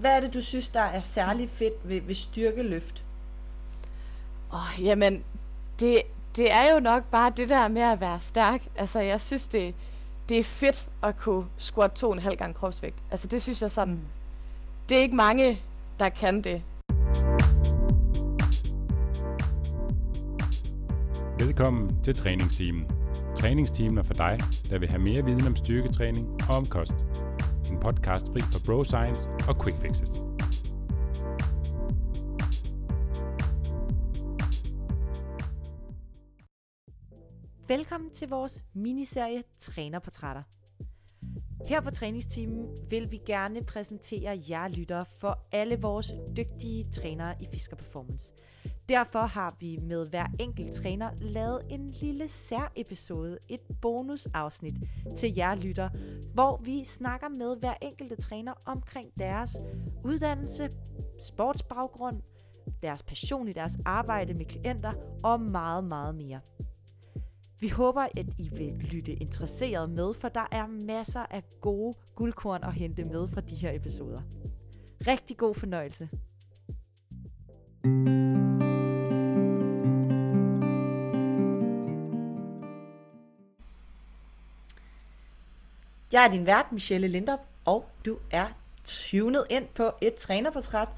hvad er det, du synes, der er særlig fedt ved, ved styrkeløft? Åh, oh, jamen, det, det er jo nok bare det der med at være stærk. Altså, jeg synes, det, det er fedt at kunne squat to og en halv gang kropsvægt. Altså, det synes jeg sådan, det er ikke mange, der kan det. Velkommen til træningsteamen. Træningsteamen er for dig, der vil have mere viden om styrketræning og om kost. En podcast fri for bro science og quick fixes. Velkommen til vores miniserie Trænerportrætter. Her på træningsteamen vil vi gerne præsentere jer lyttere for alle vores dygtige trænere i Fisker Performance. Derfor har vi med hver enkelt træner lavet en lille særepisode, et bonusafsnit til jer lytter, hvor vi snakker med hver enkelte træner omkring deres uddannelse, sportsbaggrund, deres passion i deres arbejde med klienter og meget, meget mere. Vi håber, at I vil lytte interesseret med, for der er masser af gode guldkorn at hente med fra de her episoder. Rigtig god fornøjelse. Jeg er din vært, Michelle Linder, og du er tunet ind på et trænerportræt.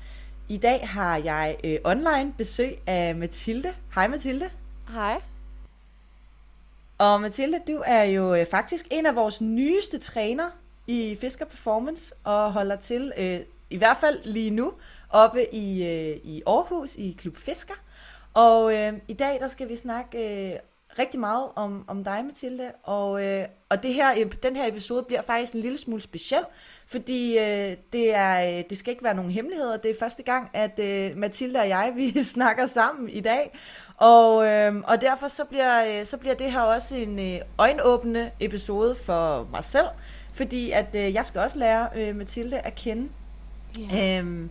I dag har jeg øh, online besøg af Mathilde. Hej Mathilde. Hej. Og Mathilde, du er jo øh, faktisk en af vores nyeste træner i Fisker Performance, og holder til, øh, i hvert fald lige nu, oppe i, øh, i Aarhus i Klub Fisker. Og øh, i dag, der skal vi snakke øh, rigtig meget om, om dig, Mathilde, og, øh, og det her, den her episode bliver faktisk en lille smule speciel, fordi øh, det, er, øh, det skal ikke være nogen hemmeligheder. Det er første gang, at øh, Mathilde og jeg, vi snakker sammen i dag, og, øh, og derfor så bliver, øh, så bliver det her også en øh, øjenåbende episode for mig selv, fordi at øh, jeg skal også lære øh, Mathilde at kende. Yeah. Øhm,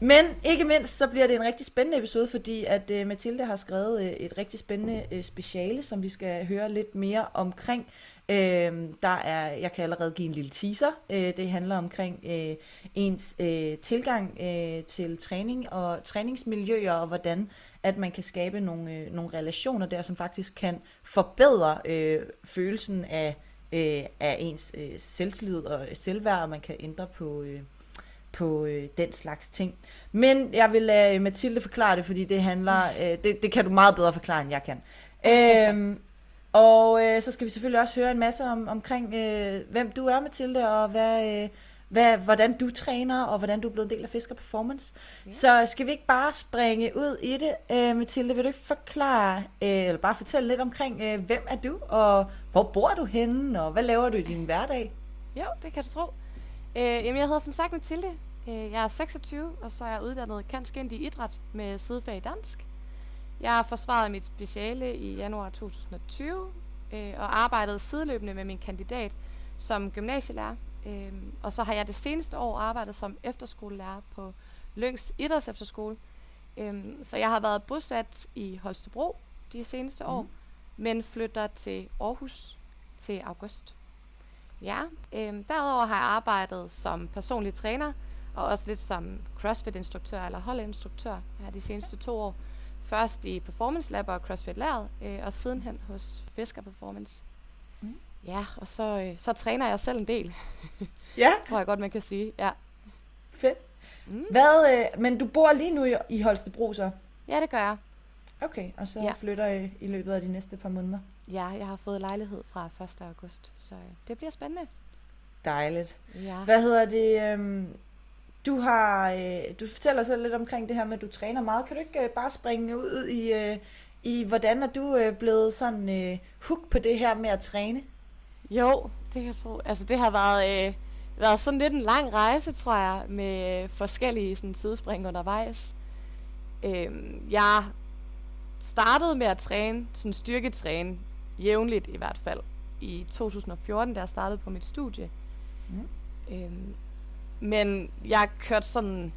men ikke mindst, så bliver det en rigtig spændende episode, fordi at uh, Mathilde har skrevet uh, et rigtig spændende uh, speciale, som vi skal høre lidt mere omkring. Uh, der er, jeg kan allerede give en lille teaser. Uh, det handler omkring uh, ens uh, tilgang uh, til træning og træningsmiljøer, og hvordan at man kan skabe nogle, uh, nogle relationer der, som faktisk kan forbedre uh, følelsen af, uh, af ens uh, selvtillid og selvværd, og man kan ændre på... Uh, på øh, den slags ting. Men jeg vil lade øh, Mathilde forklare det, fordi det handler, øh, det, det kan du meget bedre forklare, end jeg kan. øhm, og øh, så skal vi selvfølgelig også høre en masse om, omkring, øh, hvem du er, Mathilde, og hvad, øh, hvad, hvordan du træner, og hvordan du er blevet en del af Fisker Performance. Ja. Så skal vi ikke bare springe ud i det, øh, Mathilde? Vil du ikke forklare, øh, eller bare fortælle lidt omkring, øh, hvem er du, og hvor bor du henne, og hvad laver du i din hverdag? Jo, det kan du tro. Øh, jamen, jeg hedder som sagt Mathilde. Øh, jeg er 26, og så er jeg uddannet kanskyndig idræt med sidefag i dansk. Jeg har forsvaret mit speciale i januar 2020, øh, og arbejdet sideløbende med min kandidat som gymnasielærer. Øh, og så har jeg det seneste år arbejdet som efterskolelærer på Lyngs Idræts Efterskole. Øh, så jeg har været bosat i Holstebro de seneste mm. år, men flytter til Aarhus til august. Ja, øh, derudover har jeg arbejdet som personlig træner, og også lidt som CrossFit-instruktør eller holdinstruktør her de seneste to år. Først i Performance Lab og CrossFit Læret, øh, og sidenhen hos Fisker Performance. Mm. Ja, og så, øh, så træner jeg selv en del. ja. tror jeg godt, man kan sige. Ja. Fedt. Mm. Hvad, øh, men du bor lige nu i, i Holstebro så? Ja, det gør jeg. Okay, og så ja. flytter I i løbet af de næste par måneder? Ja, jeg har fået lejlighed fra 1. august, så øh, det bliver spændende. Dejligt. Ja. Hvad hedder det? Øhm, du har, øh, du fortæller så lidt omkring det her med, at du træner meget. Kan du ikke øh, bare springe ud i, øh, i hvordan er du øh, blevet sådan øh, hook på det her med at træne? Jo, det kan jeg tro. Altså det har været, øh, været sådan lidt en lang rejse, tror jeg, med forskellige sådan, sidespring undervejs. Øh, jeg startede med at træne, sådan styrketræne, jævnligt i hvert fald, i 2014, da jeg startede på mit studie. Mm. Øhm, men jeg kørte sådan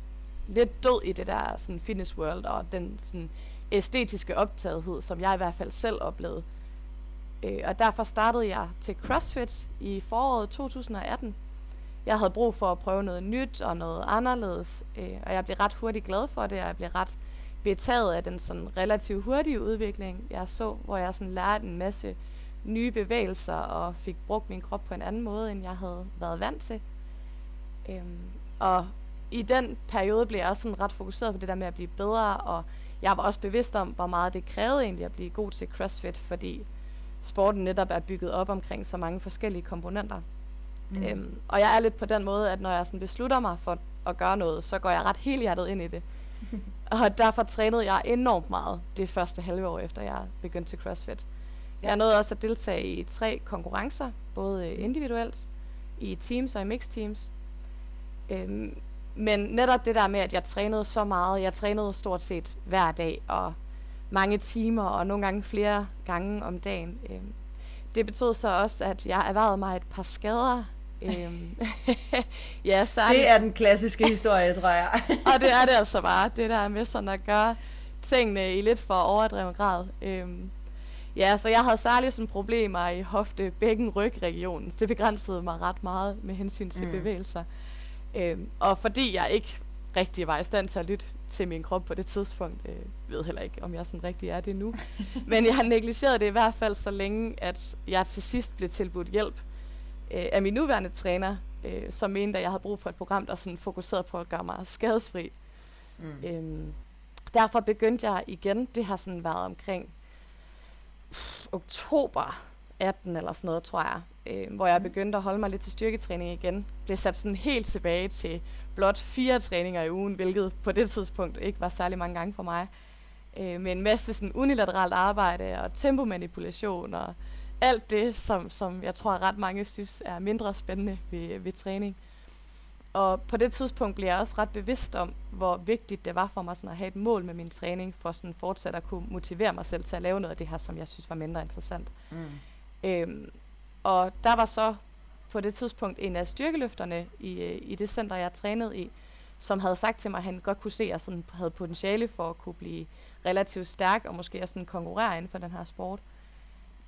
lidt død i det der sådan fitness world og den sådan æstetiske optagethed, som jeg i hvert fald selv oplevede. Øh, og derfor startede jeg til CrossFit i foråret 2018. jeg havde brug for at prøve noget nyt og noget anderledes, øh, og jeg blev ret hurtigt glad for det, og jeg blev ret betaget af den sådan relativt hurtige udvikling, jeg så, hvor jeg sådan lærte en masse nye bevægelser og fik brugt min krop på en anden måde, end jeg havde været vant til. Øhm, og i den periode blev jeg også sådan ret fokuseret på det der med at blive bedre, og jeg var også bevidst om, hvor meget det krævede egentlig at blive god til CrossFit, fordi sporten netop er bygget op omkring så mange forskellige komponenter. Mm. Øhm, og jeg er lidt på den måde, at når jeg sådan beslutter mig for at gøre noget, så går jeg ret helhjertet ind i det. og derfor trænede jeg enormt meget det første halve år, efter jeg begyndte til CrossFit. Ja. Jeg nåede også at deltage i tre konkurrencer, både individuelt, i teams og i mixed teams. Øhm, men netop det der med, at jeg trænede så meget, jeg trænede stort set hver dag, og mange timer, og nogle gange flere gange om dagen. Øhm, det betød så også, at jeg erhvervede mig et par skader. Øhm, ja, særligt. Det er den klassiske historie, tror jeg. og det er det altså bare, det der med sådan at gøre tingene i lidt for overdreven grad. Øhm, ja, så jeg havde særligt sådan problemer i hofte, bækken, rygregionen. Det begrænsede mig ret meget med hensyn til mm. bevægelser. Øhm, og fordi jeg ikke rigtig var i stand til at lytte til min krop på det tidspunkt, øh, ved heller ikke, om jeg sådan rigtig er det nu. Men jeg har negligeret det i hvert fald så længe, at jeg til sidst blev tilbudt hjælp øh, af min nuværende træner, øh, som mente, at jeg havde brug for et program, der sådan fokuserede på at gøre mig skadesfri. Mm. Øhm, derfor begyndte jeg igen, det har sådan været omkring oktober 18 eller sådan noget, tror jeg, øh, hvor jeg begyndte at holde mig lidt til styrketræning igen. Blev sat sådan helt tilbage til blot fire træninger i ugen, hvilket på det tidspunkt ikke var særlig mange gange for mig. Øh, med en masse sådan unilateralt arbejde og tempomanipulation og alt det, som, som jeg tror ret mange synes er mindre spændende ved, ved træning. Og på det tidspunkt blev jeg også ret bevidst om, hvor vigtigt det var for mig sådan at have et mål med min træning, for sådan fortsat at kunne motivere mig selv til at lave noget af det her, som jeg synes var mindre interessant. Mm. Øhm, og der var så på det tidspunkt en af styrkeløfterne i, øh, i det center, jeg trænede i, som havde sagt til mig, at han godt kunne se, at jeg sådan havde potentiale for at kunne blive relativt stærk, og måske også sådan konkurrere inden for den her sport.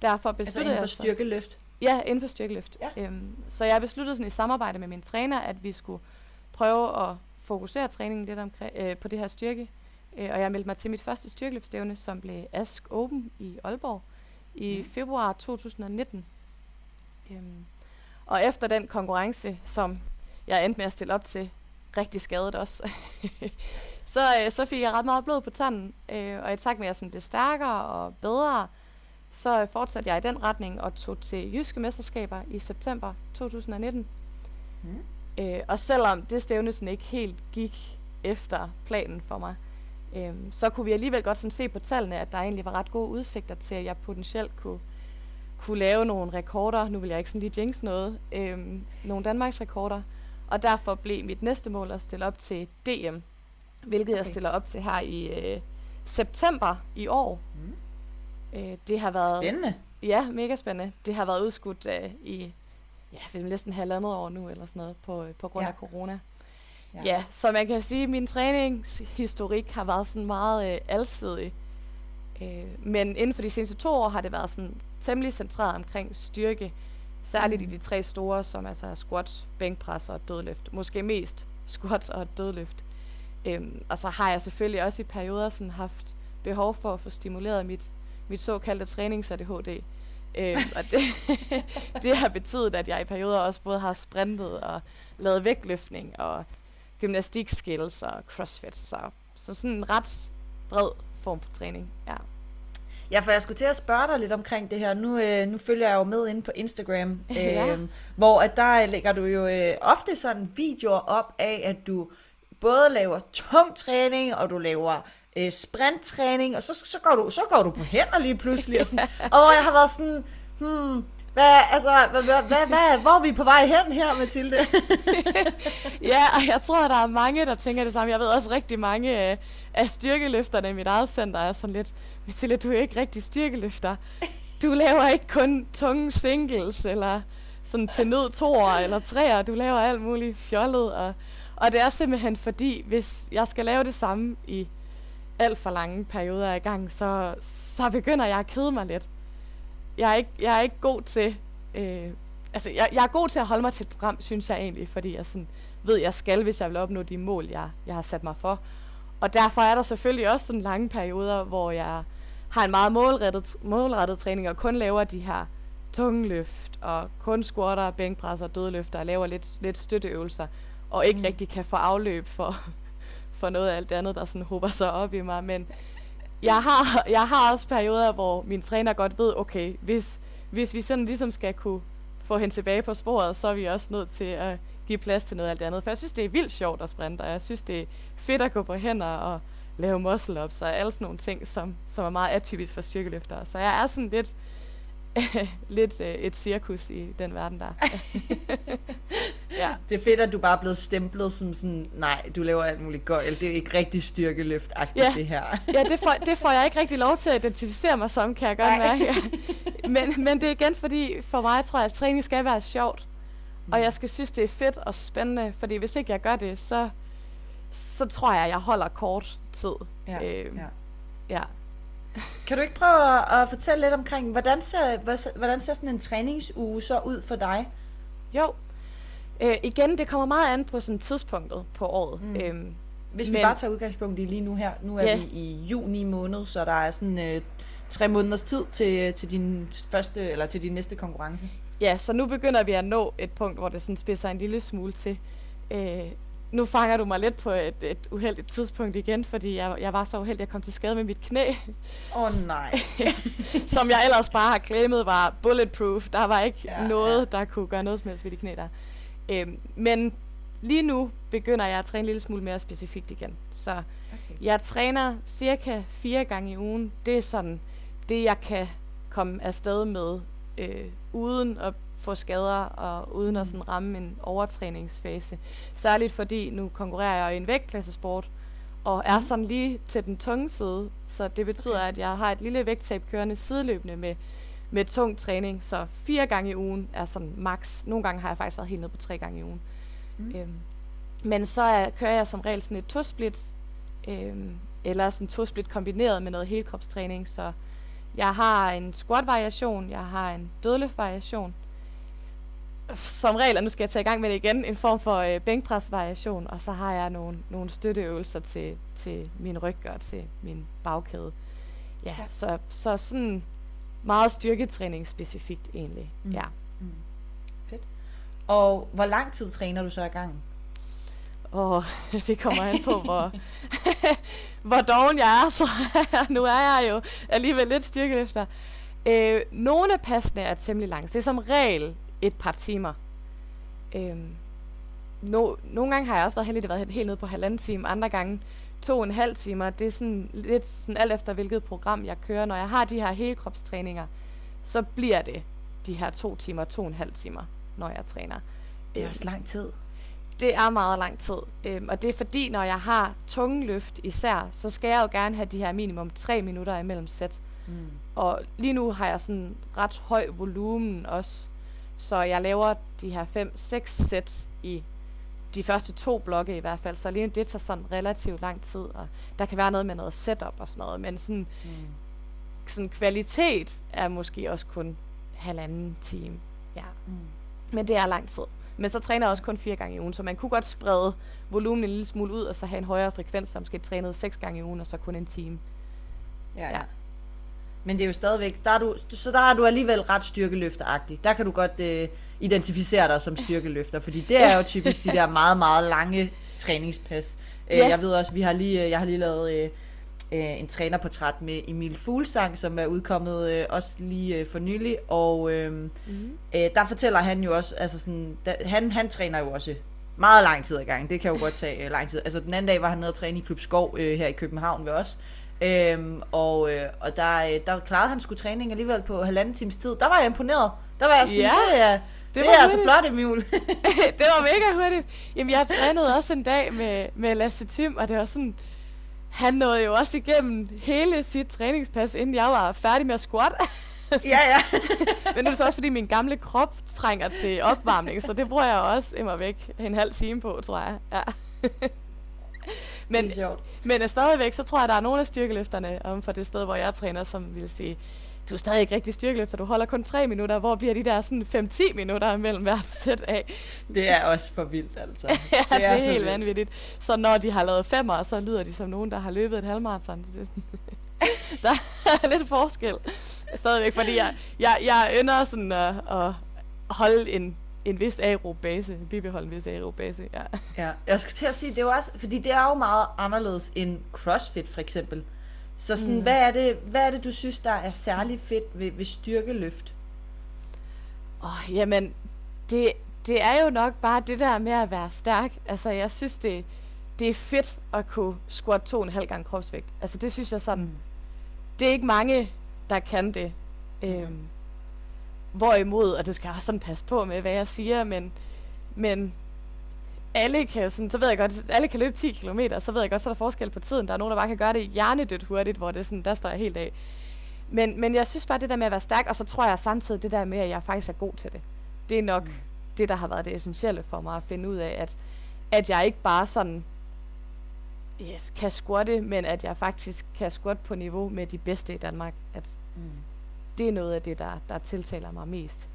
Derfor altså besluttede altså inden for styrkeløft? Ja, inden for styrkeløft. Ja. Øhm, så jeg besluttede sådan i samarbejde med min træner, at vi skulle prøve at fokusere træningen lidt omkring, øh, på det her styrke. Øh, og jeg meldte mig til mit første styrkeløftstævne, som blev Ask Open i Aalborg i mm. februar 2019. Øhm, og efter den konkurrence, som jeg endte med at stille op til, rigtig skadet også, så, øh, så fik jeg ret meget blod på tanden. Øh, og i takt med, at jeg sådan blev stærkere og bedre, så fortsatte jeg i den retning og tog til Jyske Mesterskaber i september 2019. Mm. Øh, og selvom det stævne sådan ikke helt gik efter planen for mig, øh, så kunne vi alligevel godt sådan se på tallene, at der egentlig var ret gode udsigter til, at jeg potentielt kunne kunne lave nogle rekorder. Nu vil jeg ikke sådan lige jinx noget. Øhm, nogle Danmarks rekorder. Og derfor blev mit næste mål at stille op til DM. Hvilket okay. jeg stiller op til her i øh, september i år. Mm. Øh, det har været... Spændende. Ja, mega spændende. Det har været udskudt øh, i ja, det er næsten halvandet år nu, eller sådan noget, på, øh, på grund ja. af corona. Ja. ja, så man kan sige, at min træningshistorik har været sådan meget øh, alsidig. Øh, men inden for de seneste to år har det været sådan temmelig centreret omkring styrke, særligt mm. i de tre store, som altså er squat, bænkpres og dødløft. Måske mest squat og dødløft. Øhm, og så har jeg selvfølgelig også i perioder sådan haft behov for at få stimuleret mit, mit såkaldte trænings-ADHD. Øhm, og det, det har betydet, at jeg i perioder også både har sprintet og lavet vægtløftning og gymnastikskills og crossfit. Så, så sådan en ret bred form for træning, ja. Ja, for jeg skulle til at spørge dig lidt omkring det her. Nu, øh, nu følger jeg jo med inde på Instagram, øh, ja. hvor at der lægger du jo øh, ofte sådan videoer op af, at du både laver tung træning, og du laver øh, sprinttræning, og så, så, går du, så går du på hænder lige pludselig. Og, sådan, og jeg har været sådan, hmm, hvad, altså, hvad, hvad, hvad, hvad, hvor er vi på vej hen her, Mathilde? ja, og jeg tror, der er mange, der tænker det samme. Jeg ved også rigtig mange øh, af styrkeløfterne i mit eget center er sådan lidt, Mathilde, du er ikke rigtig styrkeløfter. Du laver ikke kun tunge singles, eller sådan til nød toer eller treer. Du laver alt muligt fjollet. Og, og det er simpelthen fordi, hvis jeg skal lave det samme i alt for lange perioder af gang, så, så begynder jeg at kede mig lidt. Jeg er ikke, jeg er ikke god til øh, altså, jeg, jeg er god til at holde mig til et program, synes jeg egentlig, fordi jeg sådan ved, jeg skal, hvis jeg vil opnå de mål, jeg, jeg har sat mig for. Og derfor er der selvfølgelig også sådan lange perioder, hvor jeg har en meget målrettet, målrettet træning, og kun laver de her tunge løft, og kun squatter, bænkpresser, dødløfter, og laver lidt, lidt støtteøvelser, og ikke mm. rigtig kan få afløb for, for noget af alt det andet, der sådan håber sig op i mig. Men jeg har, jeg har også perioder, hvor min træner godt ved, okay, hvis, hvis vi sådan ligesom skal kunne få hende tilbage på sporet, så er vi også nødt til at give plads til noget af alt det andet. For jeg synes, det er vildt sjovt at sprinte, og jeg synes, det er fedt at gå på hænder og lave muscle-ups og alle sådan nogle ting, som, som er meget atypisk for styrkeløftere. Så jeg er sådan lidt, lidt øh, et cirkus i den verden der. ja. Det er fedt, at du bare er blevet stemplet som sådan, nej, du laver alt muligt gøjl, det er ikke rigtig styrkeløft ja. det her. ja, det får, det får jeg ikke rigtig lov til at identificere mig som, kan jeg godt mærke. men, men det er igen fordi, for mig tror jeg, at træning skal være sjovt. Og jeg skal synes, det er fedt og spændende, fordi hvis ikke jeg gør det, så, så tror jeg, jeg holder kort tid. Ja, øhm, ja. ja. Kan du ikke prøve at, at fortælle lidt omkring, hvordan ser, hvordan ser sådan en træningsuge så ud for dig? Jo, øh, igen, det kommer meget an på sådan tidspunktet på året. Mm. Øhm, Hvis vi men, bare tager udgangspunkt i lige nu her, nu er ja. vi i juni måned, så der er sådan øh, tre måneders tid til, til din første, eller til din næste konkurrence. Ja, så nu begynder vi at nå et punkt, hvor det sådan spidser en lille smule til. Øh, nu fanger du mig lidt på et, et uheldigt tidspunkt igen, fordi jeg, jeg var så uheldig, at jeg kom til skade med mit knæ. Åh oh, nej. som jeg ellers bare har claimet var bulletproof. Der var ikke ja, noget, ja. der kunne gøre noget som helst ved de knæ der. Øhm, men lige nu begynder jeg at træne en lille smule mere specifikt igen. Så okay. jeg træner cirka fire gange i ugen. Det er sådan det, jeg kan komme afsted med, øh, uden at få skader og uden at sådan ramme en overtræningsfase. Særligt fordi nu konkurrerer jeg i en vægtklassesport, og er mhm. sådan lige til den tunge side. Så det betyder, okay. at jeg har et lille vægttab kørende sideløbende med, med tung træning. Så fire gange i ugen er sådan max. Nogle gange har jeg faktisk været helt nede på tre gange i ugen. Mm. Øhm, men så er, kører jeg som regel sådan et to-split, øhm, eller sådan to-split kombineret med noget helkropstræning. Så jeg har en squat-variation, jeg har en dødløft-variation, som regel, og nu skal jeg tage i gang med det igen, en form for øh, bænkpres-variation, og så har jeg nogle, nogle støtteøvelser til, til min ryg og til min bagkæde. Ja, ja. Så, så sådan meget styrketræning specifikt egentlig, mm. ja. Mm. Fedt. Og hvor lang tid træner du så i gang? Åh, det kommer an på, hvor, hvor doven jeg er, så nu er jeg jo alligevel lidt styrkeløfter. Øh, nogle af passene er temmelig lange. Det er som regel et par timer. Øh, no, nogle gange har jeg også været heldig, at været helt nede på halvanden time, andre gange to og en halv timer. Det er sådan lidt sådan alt efter, hvilket program jeg kører. Når jeg har de her helkropstræninger, så bliver det de her to timer, to og en halv timer, når jeg træner. Det er også lang tid. Det er meget lang tid. Øhm, og det er fordi, når jeg har tunge løft især, så skal jeg jo gerne have de her minimum tre minutter imellem sæt. Mm. Og lige nu har jeg sådan ret høj volumen også. Så jeg laver de her 5-6 sæt i de første to blokke i hvert fald, så alene det tager sådan relativt lang tid, og der kan være noget med noget setup og sådan noget, men sådan, mm. sådan kvalitet er måske også kun halvanden time. Ja. Mm. Men det er lang tid. Men så træner jeg også kun fire gange i ugen, så man kunne godt sprede volumen en lille smule ud, og så have en højere frekvens, så måske trænede seks gange i ugen, og så kun en time. Ja, ja. Men det er jo stadigvæk, der er du, så der er du alligevel ret styrkeløfteragtig. Der kan du godt øh, identificere dig som styrkeløfter, fordi det er jo typisk de der meget, meget lange træningspas. Øh, ja. Jeg ved også, vi har lige, øh, jeg har lige lavet øh, en trænerportræt med Emil Fuglsang, som er udkommet øh, også lige øh, for nylig, og øh, mm. øh, der fortæller han jo også, altså sådan, der, han, han træner jo også meget lang tid ad gang. Det kan jo godt tage øh, lang tid. Altså den anden dag var han nede og træne i Klub Skov øh, her i København ved os, Øhm, og, øh, og der, øh, der klarede han sgu træning alligevel på halvanden times tid. Der var jeg imponeret. Der var jeg sådan, ja, det er, det, det er altså flot, Emil. det var mega hurtigt. Jamen, jeg trænede også en dag med, med Lasse Tim, og det var sådan, han nåede jo også igennem hele sit træningspas, inden jeg var færdig med at squat. ja, ja. Men nu er det så også, fordi min gamle krop trænger til opvarmning, så det bruger jeg også immer væk en halv time på, tror jeg. Ja. men, det er sjovt. Men uh, stadigvæk, så tror jeg, der er nogle af styrkeløfterne om for det sted, hvor jeg træner, som vil sige, du er stadig ikke rigtig styrkeløfter, du holder kun 3 minutter, hvor bliver de der sådan 5-10 minutter mellem hvert sæt af? Det er også for vildt, altså. ja, det er, det er helt vildt. vanvittigt. Så når de har lavet femmer, så lyder de som nogen, der har løbet et halvmarathon. Så det er sådan, der er lidt forskel stadigvæk, fordi jeg, jeg, jeg ynder sådan at, at holde en, en vis aerob base, bibeholde en vis aerob base, ja. Ja, jeg skal til at sige, det er jo også, fordi det er jo meget anderledes end CrossFit for eksempel. Så sådan, mm. hvad, er det, hvad er det, du synes, der er særlig fedt ved, ved styrkeløft? Åh, oh, jamen, det, det er jo nok bare det der med at være stærk. Altså, jeg synes, det, det er fedt at kunne squat to og en halv gang kropsvægt. Altså, det synes jeg sådan, mm. det er ikke mange, der kan det. Øhm, hvorimod, og det skal også sådan passe på med, hvad jeg siger, men, men alle kan sådan, så ved jeg godt, alle kan løbe 10 km, så ved jeg godt, så er der forskel på tiden. Der er nogen, der bare kan gøre det hjernedødt hurtigt, hvor det er sådan, der står jeg helt af. Men, men jeg synes bare, det der med at være stærk, og så tror jeg samtidig det der med, at jeg faktisk er god til det. Det er nok mm. det, der har været det essentielle for mig at finde ud af, at, at jeg ikke bare sådan yes, kan squatte, men at jeg faktisk kan squatte på niveau med de bedste i Danmark. At mm. Det er noget af det, der, der tiltaler mig mest.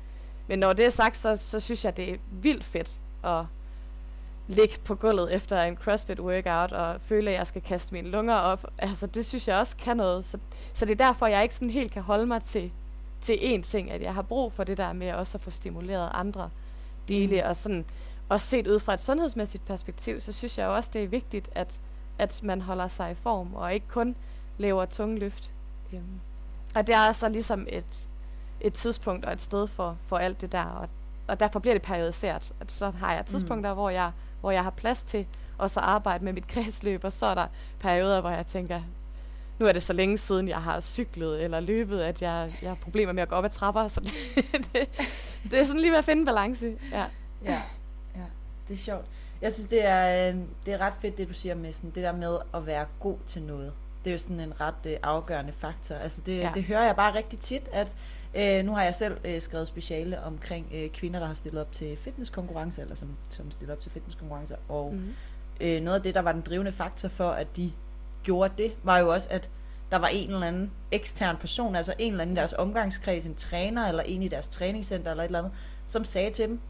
Men når det er sagt, så, så synes jeg, det er vildt fedt at ligge på gulvet efter en CrossFit workout og føle, at jeg skal kaste mine lunger op. Altså, det synes jeg også kan noget. Så, så det er derfor, jeg ikke sådan helt kan holde mig til, til én ting, at jeg har brug for det der med også at få stimuleret andre dele. Mm. Og sådan, og set ud fra et sundhedsmæssigt perspektiv, så synes jeg også, det er vigtigt, at, at man holder sig i form, og ikke kun laver tunge løft. Um, og det er så ligesom et, et tidspunkt og et sted for, for alt det der, og, og derfor bliver det periodiseret. At så har jeg tidspunkter, mm. hvor jeg hvor jeg har plads til og så arbejde med mit kredsløb, og så er der perioder, hvor jeg tænker, nu er det så længe siden, jeg har cyklet eller løbet, at jeg, jeg har problemer med at gå op ad trapper, så det, det, det er sådan lige med at finde balance. Ja. ja, ja, det er sjovt. Jeg synes, det er, det er ret fedt, det du siger med sådan, det der med at være god til noget. Det er jo sådan en ret uh, afgørende faktor. Altså det, ja. det hører jeg bare rigtig tit, at Øh, nu har jeg selv øh, skrevet speciale omkring øh, kvinder, der har stillet op til fitnesskonkurrencer, eller som, som stiller op til fitnesskonkurrencer. Og mm. øh, noget af det, der var den drivende faktor for, at de gjorde det, var jo også, at der var en eller anden ekstern person, altså en eller anden i deres omgangskreds, en træner, eller en i deres træningscenter, eller et eller andet, som sagde til dem,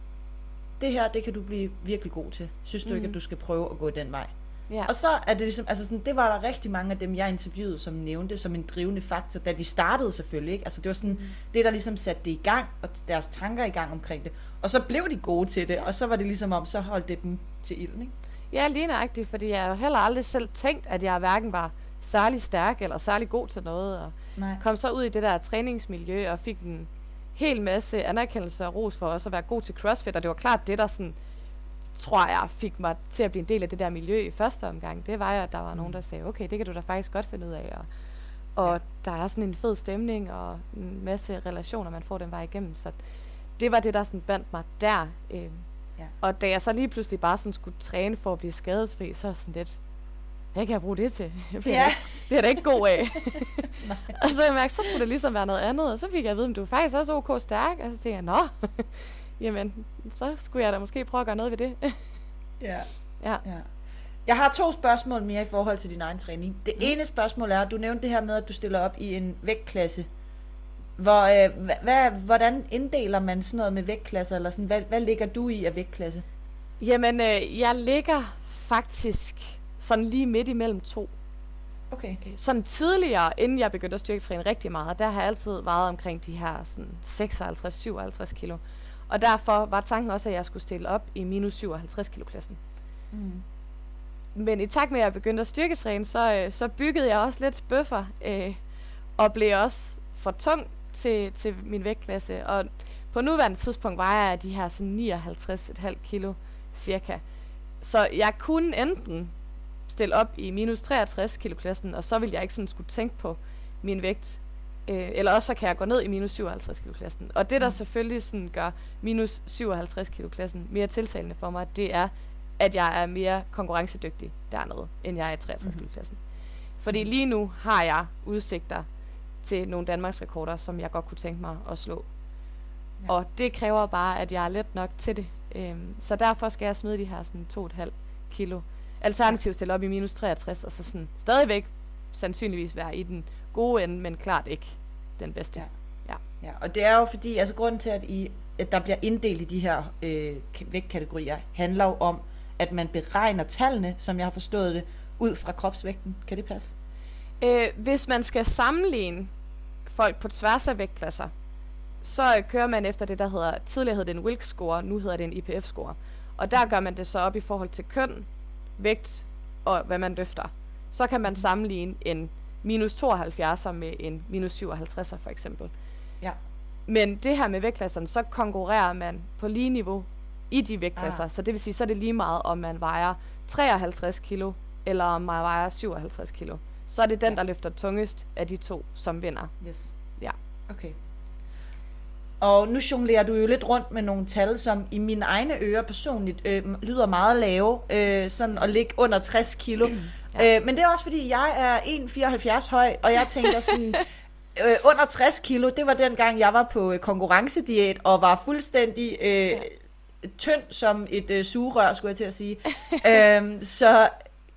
det her, det kan du blive virkelig god til. Synes du mm. ikke, at du skal prøve at gå den vej? Ja. Og så er det ligesom, altså sådan, det var der rigtig mange af dem, jeg interviewede, som nævnte som en drivende faktor, da de startede selvfølgelig, ikke? Altså det var sådan, mm. det der ligesom satte det i gang, og deres tanker i gang omkring det. Og så blev de gode til det, og så var det ligesom om, så holdt det dem til ilden, ikke? Ja, lige nøjagtigt, fordi jeg har heller aldrig selv tænkt, at jeg hverken var særlig stærk eller særlig god til noget, og Nej. kom så ud i det der træningsmiljø og fik en hel masse anerkendelse og ros for også at være god til CrossFit, og det var klart det, der sådan tror jeg, fik mig til at blive en del af det der miljø i første omgang, det var jo, at der var mm. nogen, der sagde, okay, det kan du da faktisk godt finde ud af. Og, og ja. der er sådan en fed stemning og en masse relationer, man får den vej igennem. Så det var det, der sådan bandt mig der. Øh. Ja. Og da jeg så lige pludselig bare sådan skulle træne for at blive skadesfri, så er sådan lidt, hvad kan jeg bruge det til? Jeg bliver, ja. det er da ikke god af. og så jeg mærkte, så skulle det ligesom være noget andet. Og så fik jeg at vide, at du er faktisk også ok stærk. Og så tænkte jeg, nå, jamen, så skulle jeg da måske prøve at gøre noget ved det. ja. ja. ja. Jeg har to spørgsmål mere i forhold til din egen træning. Det mm. ene spørgsmål er, du nævnte det her med, at du stiller op i en vægtklasse. Hvor, øh, hvad, hvordan inddeler man sådan noget med vægtklasser? Eller sådan, hvad, hvad ligger du i af vægtklasse? Jamen, øh, jeg ligger faktisk sådan lige midt imellem to. Okay. Øh, sådan tidligere, inden jeg begyndte at styrketræne rigtig meget, der har jeg altid været omkring de her sådan 56-57 kilo. Og derfor var tanken også, at jeg skulle stille op i minus 57 kilo klassen. Mm. Men i takt med, at jeg begyndte at styrketræne, så, øh, så byggede jeg også lidt bøffer, øh, og blev også for tung til, til min vægtklasse. Og på nuværende tidspunkt vejer jeg de her sådan 59,5 kilo cirka. Så jeg kunne enten stille op i minus 63 kilo klassen, og så ville jeg ikke sådan skulle tænke på min vægt Øh, eller også så kan jeg gå ned i minus 57 kilo klassen. Og det, der mm. selvfølgelig sådan gør minus 57 kilo klassen mere tiltalende for mig, det er, at jeg er mere konkurrencedygtig dernede, end jeg er i 63 kilo klassen. Fordi lige nu har jeg udsigter til nogle Danmarks rekorder, som jeg godt kunne tænke mig at slå. Ja. Og det kræver bare, at jeg er let nok til det. Øhm, så derfor skal jeg smide de her sådan 2,5 kilo. Alternativt stille op i minus 63, og så sådan stadigvæk sandsynligvis være i den gode ende, men klart ikke den bedste. Ja. Ja. Ja, og det er jo fordi, altså grunden til, at, I, at der bliver inddelt i de her øh, vægtkategorier, handler jo om, at man beregner tallene, som jeg har forstået det, ud fra kropsvægten. Kan det passe? Øh, hvis man skal sammenligne folk på tværs af vægtklasser, så kører man efter det, der hedder, tidligere hed det en Wilks-score, nu hedder det en IPF-score. Og der gør man det så op i forhold til køn, vægt og hvad man løfter. Så kan man sammenligne en minus 72'er med en minus 57'er for eksempel. Ja. Men det her med vægtklasserne, så konkurrerer man på lige niveau i de vægtklasser. Ah. Så det vil sige, så er det lige meget, om man vejer 53 kilo, eller om man vejer 57 kilo. Så er det den, Ja. der løfter tungest af de to, som vinder. Yes. Ja. Okay. Og nu jonglerer du jo lidt rundt med nogle tal, som i mine egne ører personligt øh, lyder meget lave, øh, sådan at ligge under 60 kilo. ja. øh, men det er også fordi, jeg er 1,74 høj, og jeg tænker sådan, øh, under 60 kilo, det var dengang, jeg var på øh, konkurrencediæt og var fuldstændig øh, ja. tynd som et øh, sugerør, skulle jeg til at sige. øhm, så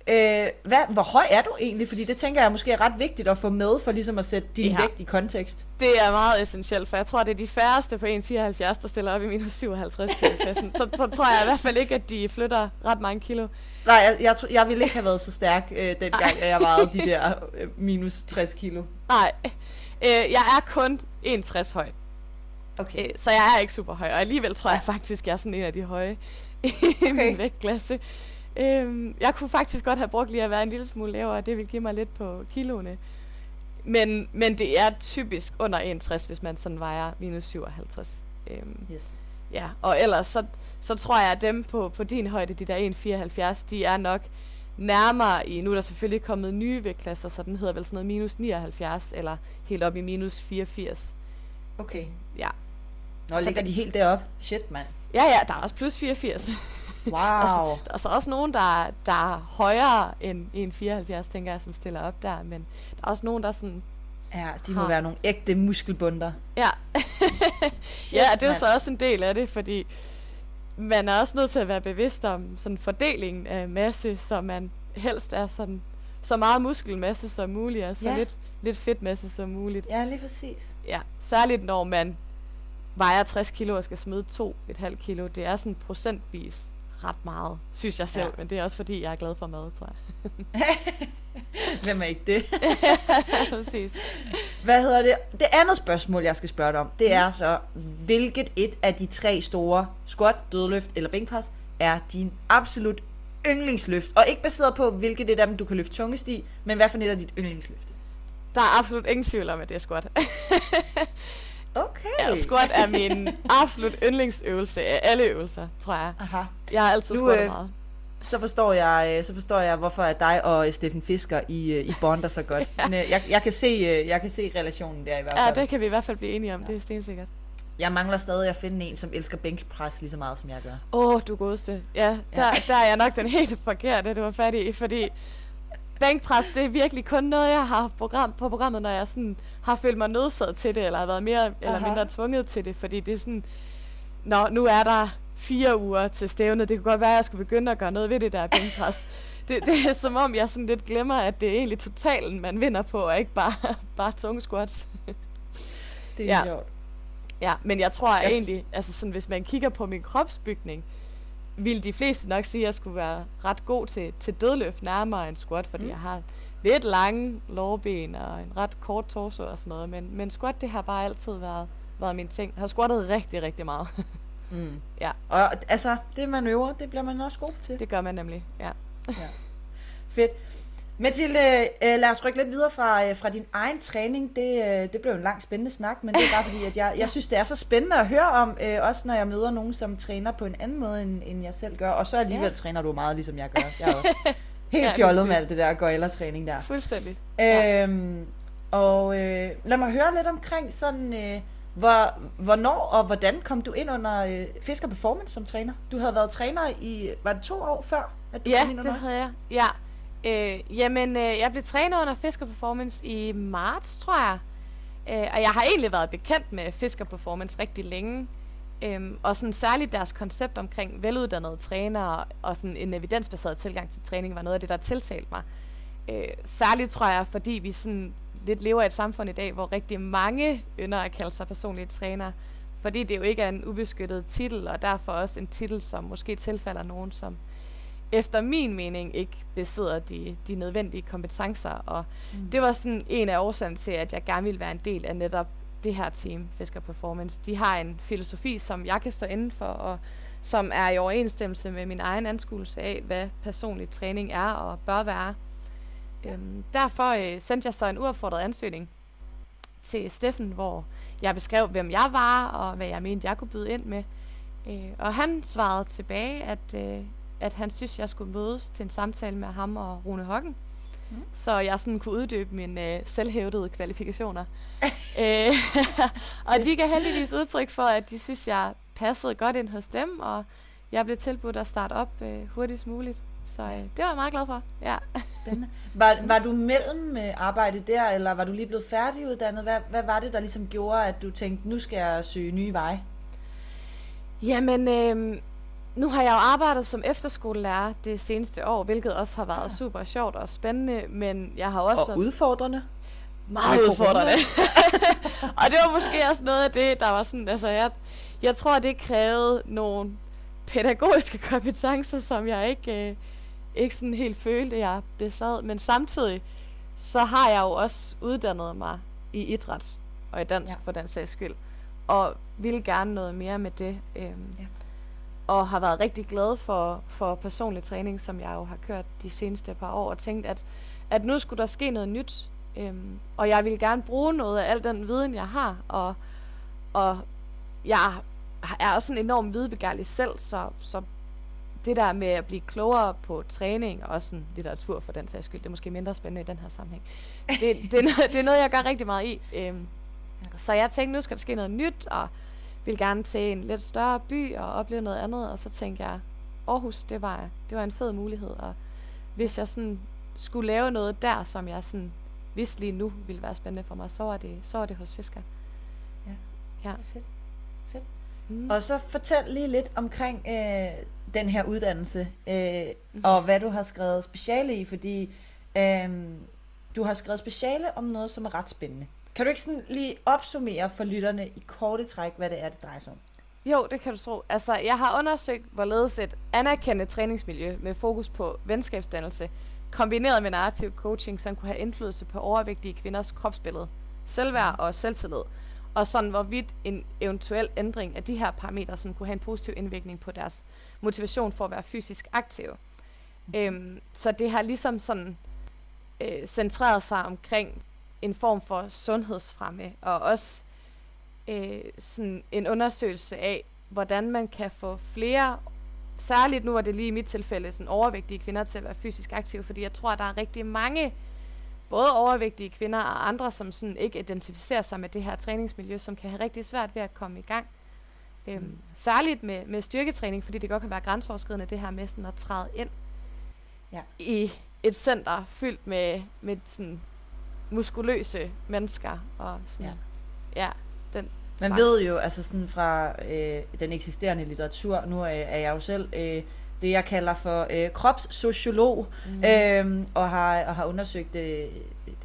øh, hvad, hvor høj er du egentlig? Fordi det tænker jeg måske er ret vigtigt at få med, for ligesom at sætte din Ja. vægt i kontekst. Det er meget essentielt, for jeg tror, det er de færreste på 1,74, der stiller op i minus 57 kilo. Så, så tror jeg i hvert fald ikke, at de flytter ret mange kilo. Nej, jeg, jeg, tror- jeg ville ikke have været så stærk, øh, dengang at jeg vejede de der øh, minus 60 kilo. Nej, øh, jeg er kun 1,60 høj. Okay. Øh, så jeg er ikke super høj, og alligevel tror jeg faktisk, jeg er sådan en af de høje i okay. min vægtklasse. Øhm, jeg kunne faktisk godt have brugt lige at være en lille smule lavere, det vil give mig lidt på kiloene. Men, men det er typisk under 61, hvis man sådan vejer minus 57. Øhm, Yes. ja, og ellers så, så tror jeg, at dem på, på din højde, de der 1,74, de er nok nærmere i, nu er der selvfølgelig kommet nye vægtklasser, så den hedder vel sådan noget minus 79, eller helt op i minus 84. Okay. Ja. Nå, Så ligger det- de helt deroppe? Shit, mand. Ja, ja, der er også plus 84. Wow. Der er så også nogen, der, der er højere end 1,74, tænker jeg, som stiller op der. Men der er også nogen, der er sådan... ja, de må har- være nogle ægte muskelbunder. Ja, ja det er så også en del af det, fordi man er også nødt til at være bevidst om sådan fordelingen af masse, så man helst er sådan så meget muskelmasse som muligt, og så Ja. lidt, lidt fedtmasse som muligt. Ja, lige præcis. Ja, særligt når man vejer 60 kilo og skal smide 2,5 kilo. Det er sådan procentvis ret meget, synes jeg selv. Ja. Ja. Men det er også fordi, jeg er glad for mad, tror jeg. Hvem er ikke det? Præcis. Hvad hedder det? Det andet spørgsmål, jeg skal spørge dig om, det er så, hvilket et af de tre store squat, dødløft eller bænkpres er din absolut yndlingsløft? Og ikke baseret på, hvilket et af dem, du kan løfte tungest i, men hvad for et af dit yndlingsløft? Der er absolut ingen tvivl om, at det er squat. Okay. Ja, squat er min absolut yndlingsøvelse af alle øvelser, tror jeg. Aha. Jeg har altid Nu, squattet øh, meget. Så forstår jeg, øh, så forstår jeg, hvorfor at dig og øh, Steffen Fisker i, i bonder så godt. Øh, jeg, jeg, kan se, jeg kan se relationen der i hvert Ja, fald. det kan vi i hvert fald blive enige om. Det er stensikkert. Jeg mangler stadig at finde en, som elsker bænkpres lige så meget, som jeg gør. Åh, oh, du godeste. Ja, der, der er jeg nok den helt forkerte, det var fat i, fordi bænkpres, det er virkelig kun noget, jeg har haft program, på programmet, når jeg sådan har følt mig nødsaget til det, eller har været mere eller Aha. mindre tvunget til det, fordi det er sådan, Nå, nu er der fire uger til stævnet, det kunne godt være, at jeg skulle begynde at gøre noget ved det der bænkpres. Det, det er som om, jeg sådan lidt glemmer, at det er egentlig totalen, man vinder på, og ikke bare, bare tunge squats. Det er Ja. sjovt. Ja, men jeg tror yes. egentlig, altså sådan, hvis man kigger på min kropsbygning, vil de fleste nok sige, at jeg skulle være ret god til, til dødløft nærmere en squat, fordi Mm. jeg har lidt lange lårben og en ret kort torso og sådan noget, men, men squat, det har bare altid været, været min ting. Jeg har squattet rigtig, rigtig meget. Mm. Ja. Og altså, det man øver, det bliver man også god til. det gør man nemlig, ja. Fedt. Mathilde, øh, lad os rykke lidt videre fra, øh, fra din egen træning. Det, øh, det blev en lang spændende snak, men det er bare fordi, at jeg, jeg synes, det er så spændende at høre om, øh, også når jeg møder nogen, som træner på en anden måde, end, end jeg selv gør. Og så alligevel Ja. træner du meget, ligesom jeg gør. Jeg er også helt Ja, ja, fjollet med alt det der gøjlertræning der. Fuldstændig. Ja. Øhm, og øh, lad mig høre lidt omkring sådan, øh, hvor, hvornår og hvordan kom du ind under øh, Fisker Performance som træner? Du havde været træner i, var det to år før, at du Ja, kom ind under det os? havde jeg. Ja. Øh, jamen, øh, jeg blev træner under Fisker Performance i marts, tror jeg. Øh, og jeg har egentlig været bekendt med Fisker Performance rigtig længe. Øhm, og sådan særligt deres koncept omkring veluddannede trænere og sådan en evidensbaseret tilgang til træning var noget af det, der tiltalte mig. Øh, særligt tror jeg, fordi vi sådan lidt lever i et samfund i dag, hvor rigtig mange ynder at kalde sig personlige træner, fordi det jo ikke er en ubeskyttet titel, og derfor også en titel, som måske tilfalder nogen, som efter min mening ikke besidder de, de nødvendige kompetencer. Og mm. det var sådan en af årsagerne til, at jeg gerne ville være en del af netop det her team, Fisker Performance. De har en filosofi, som jeg kan stå inden for, og som er i overensstemmelse med min egen anskuelse af, hvad personlig træning er og bør være. Øhm, derfor øh, sendte jeg så en uopfordret ansøgning til Steffen, hvor jeg beskrev, hvem jeg var, og hvad jeg mente, jeg kunne byde ind med. Øh, og han svarede tilbage, at, øh, at han synes, jeg skulle mødes til en samtale med ham og Rune Hoggen. Mm. Så jeg sådan kunne uddybe mine øh, selvhævdede kvalifikationer. øh, og de kan heldigvis udtryk for, at de synes, jeg passede godt ind hos dem, og jeg blev tilbudt at starte op øh, hurtigst muligt. Så øh, det var jeg meget glad for. Ja. Spændende. Var, var du mellem øh, arbejde der, eller var du lige blevet færdiguddannet? Hvad, hvad var det, der ligesom gjorde, at du tænkte, nu skal jeg søge nye veje? Jamen, øh, nu har jeg jo arbejdet som efterskolelærer det seneste år, hvilket også har været ja. super sjovt og spændende, men jeg har også og været... udfordrende? Meget udfordrende. og det var måske også noget af det, der var sådan, altså jeg, jeg tror, det krævede nogle pædagogiske kompetencer, som jeg ikke, øh, ikke sådan helt følte, jeg besad. Men samtidig, så har jeg jo også uddannet mig i idræt, og i dansk ja. for den sags skyld. Og vil gerne noget mere med det. Øhm, ja. Og har været rigtig glad for, for personlig træning, som jeg jo har kørt de seneste par år, og tænkt, at, at nu skulle der ske noget nyt. Øhm, og jeg vil gerne bruge noget af al den viden, jeg har, og, og jeg er også sådan enormt videbegærlig selv, så, så det der med at blive klogere på træning, og også sådan litteratur for den sags skyld, det er måske mindre spændende i den her sammenhæng. Det, det, er, noget, det er noget, jeg gør rigtig meget i. Øhm, så jeg tænkte, nu skal der ske noget nyt, og vil gerne til en lidt større by og opleve noget andet, og så tænkte jeg, Aarhus, det var, det var en fed mulighed, og hvis jeg sådan skulle lave noget der, som jeg sådan vidste lige nu ville være spændende for mig, så var det, så var det hos Fisker. Ja, ja. fedt. fedt. Mm. Og så fortæl lige lidt omkring øh, den her uddannelse, øh, mm. og hvad du har skrevet speciale i, fordi øh, du har skrevet speciale om noget, som er ret spændende. Kan du ikke sådan lige opsummere for lytterne i korte træk, hvad det er, det drejer sig om? Jo, det kan du tro. Altså, jeg har undersøgt, hvorledes et anerkendt træningsmiljø med fokus på venskabsdannelse, kombineret med narrativ coaching, som kunne have indflydelse på overvægtige kvinders kropsbillede, selvværd og selvtillid, og sådan hvorvidt en eventuel ændring af de her parametre som kunne have en positiv indvirkning på deres motivation for at være fysisk aktiv. Mm. Øhm, så det har ligesom sådan øh, centreret sig omkring en form for sundhedsfremme, og også øh, sådan en undersøgelse af, hvordan man kan få flere, særligt nu er det lige i mit tilfælde, sådan overvægtige kvinder til at være fysisk aktive, fordi jeg tror, at der er rigtig mange, både overvægtige kvinder og andre, som sådan ikke identificerer sig med det her træningsmiljø, som kan have rigtig svært ved at komme i gang. Øhm, mm. Særligt med, med styrketræning, fordi det godt kan være grænseoverskridende det her med sådan at træde ind ja. i et center fyldt med, med sådan muskuløse mennesker. Og sådan, ja. ja den Man slags. ved jo, altså sådan fra øh, den eksisterende litteratur, nu er, er jeg jo selv øh, det, jeg kalder for øh, kropssociolog, mm. øh, og, har, og har undersøgt øh,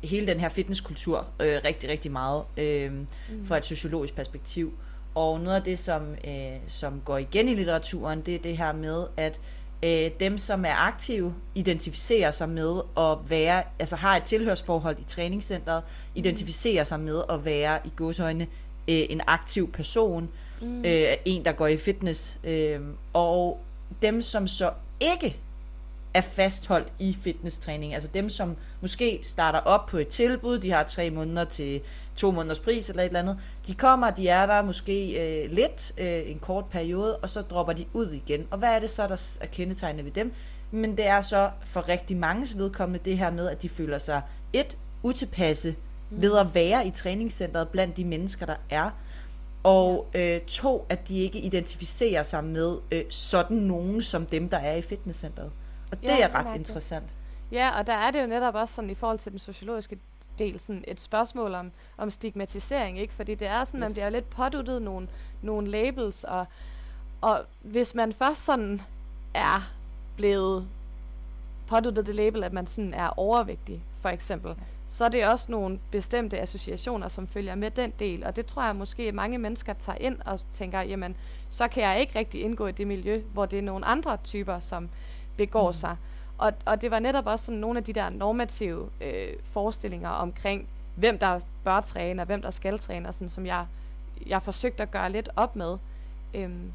hele den her fitnesskultur øh, rigtig, rigtig meget øh, mm. fra et sociologisk perspektiv. Og noget af det, som, øh, som går igen i litteraturen, det er det her med, at øh, dem, som er aktive, identificerer sig med at være, altså har et tilhørsforhold i træningscenteret, mm. identificerer sig med at være i godsøjne øh, en aktiv person, mm. øh, en, der går i fitness. Øh, og dem, som så ikke er fastholdt i fitnesstræning, altså dem, som måske starter op på et tilbud, de har tre måneder til to måneders pris eller et eller andet. De kommer, de er der måske øh, lidt, øh, en kort periode, og så dropper de ud igen. Og hvad er det så, der er kendetegnet ved dem? Men det er så for rigtig mange vedkommende det her med, at de føler sig et, utilpasse mm. ved at være i træningscenteret blandt de mennesker, der er. Og øh, to, at de ikke identificerer sig med øh, sådan nogen som dem, der er i fitnesscenteret. Og det ja, er ret interessant. Ja, og der er det jo netop også sådan i forhold til den sociologiske del sådan et spørgsmål om, om stigmatisering, ikke? Fordi det er sådan, yes. det er lidt påduttet nogle, nogle labels, og, og hvis man først sådan er blevet påduttet det label, at man sådan er overvægtig, for eksempel, så er det også nogle bestemte associationer, som følger med den del. Og det tror jeg måske, at mange mennesker tager ind og tænker, jamen, så kan jeg ikke rigtig indgå i det miljø, hvor det er nogle andre typer, som begår mm. sig. Og, og det var netop også sådan nogle af de der normative øh, forestillinger omkring, hvem der bør træne, og hvem der skal træne, og sådan, som jeg, jeg forsøgte at gøre lidt op med. Øhm,